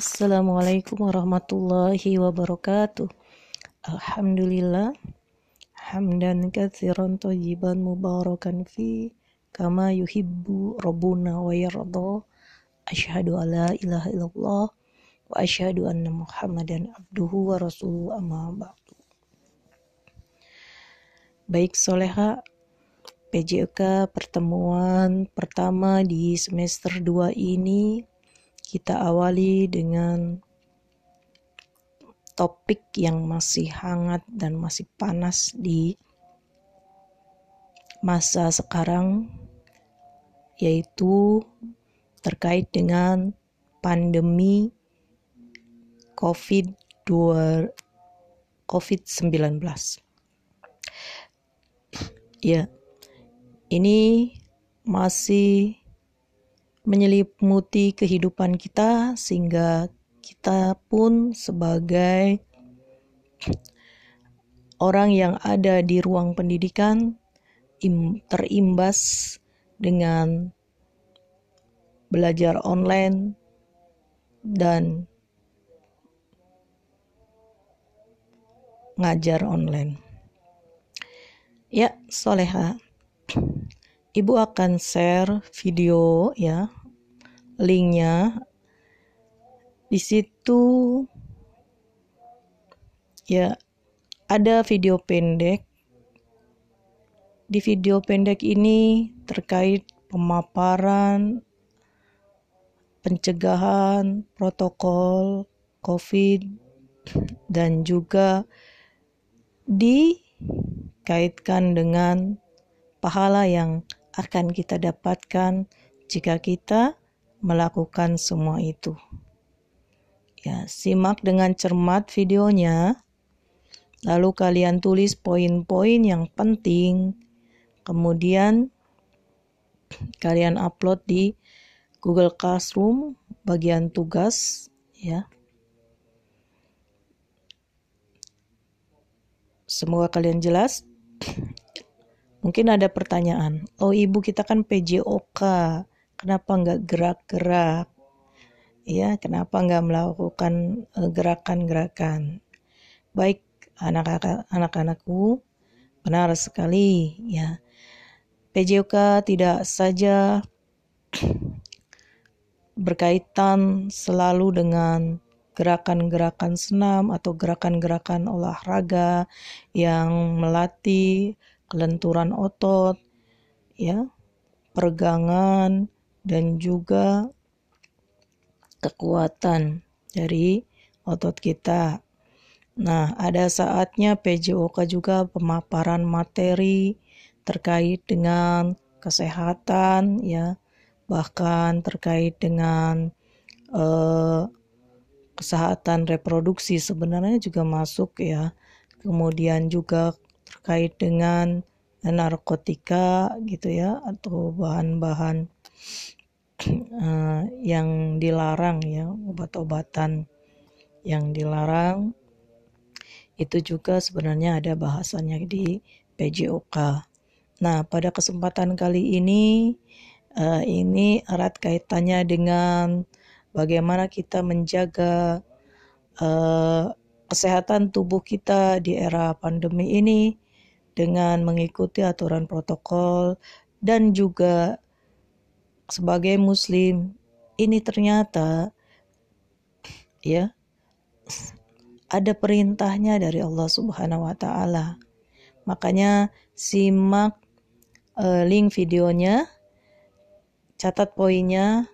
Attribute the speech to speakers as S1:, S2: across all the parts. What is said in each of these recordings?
S1: Assalamualaikum warahmatullahi wabarakatuh. Alhamdulillah. Hamdan katsiran tayyiban mubarakan fi kama yuhibbu rabbuna wa yarda. Asyhadu an la ilaha illallah wa asyhadu anna Muhammadan abduhu wa rasuluhu amma ba'du. Baik soleha PJK pertemuan pertama di semester 2 ini kita awali dengan topik yang masih hangat dan masih panas di masa sekarang yaitu terkait dengan pandemi COVID-2 COVID-19. Ya. Ini masih menyelimuti kehidupan kita sehingga kita pun sebagai orang yang ada di ruang pendidikan terimbas dengan belajar online dan ngajar online. Ya, Soleha. Ibu akan share video ya, linknya. Di situ ya ada video pendek. Di video pendek ini terkait pemaparan pencegahan protokol COVID dan juga dikaitkan dengan pahala yang akan kita dapatkan jika kita melakukan semua itu. Ya, simak dengan cermat videonya. Lalu kalian tulis poin-poin yang penting. Kemudian kalian upload di Google Classroom bagian tugas ya. Semoga kalian jelas. Mungkin ada pertanyaan, oh ibu kita kan PJOK, kenapa nggak gerak-gerak? Ya, kenapa nggak melakukan eh, gerakan-gerakan? Baik anak-anakku, benar sekali ya. PJOK tidak saja berkaitan selalu dengan gerakan-gerakan senam atau gerakan-gerakan olahraga yang melatih kelenturan otot, ya, pergangan dan juga kekuatan dari otot kita. Nah, ada saatnya PJOK juga pemaparan materi terkait dengan kesehatan ya, bahkan terkait dengan eh, kesehatan reproduksi sebenarnya juga masuk ya. Kemudian juga terkait dengan narkotika gitu ya atau bahan-bahan uh, yang dilarang ya obat-obatan yang dilarang itu juga sebenarnya ada bahasannya di PJOK. Nah pada kesempatan kali ini uh, ini erat kaitannya dengan bagaimana kita menjaga uh, kesehatan tubuh kita di era pandemi ini dengan mengikuti aturan protokol dan juga sebagai muslim ini ternyata ya ada perintahnya dari Allah Subhanahu wa taala. Makanya simak uh, link videonya, catat poinnya,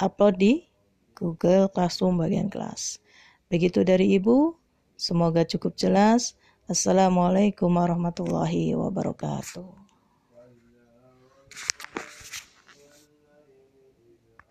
S1: upload di Google Classroom bagian kelas. Begitu dari Ibu, semoga cukup jelas. Assalamualaikum warahmatullahi wabarakatuh.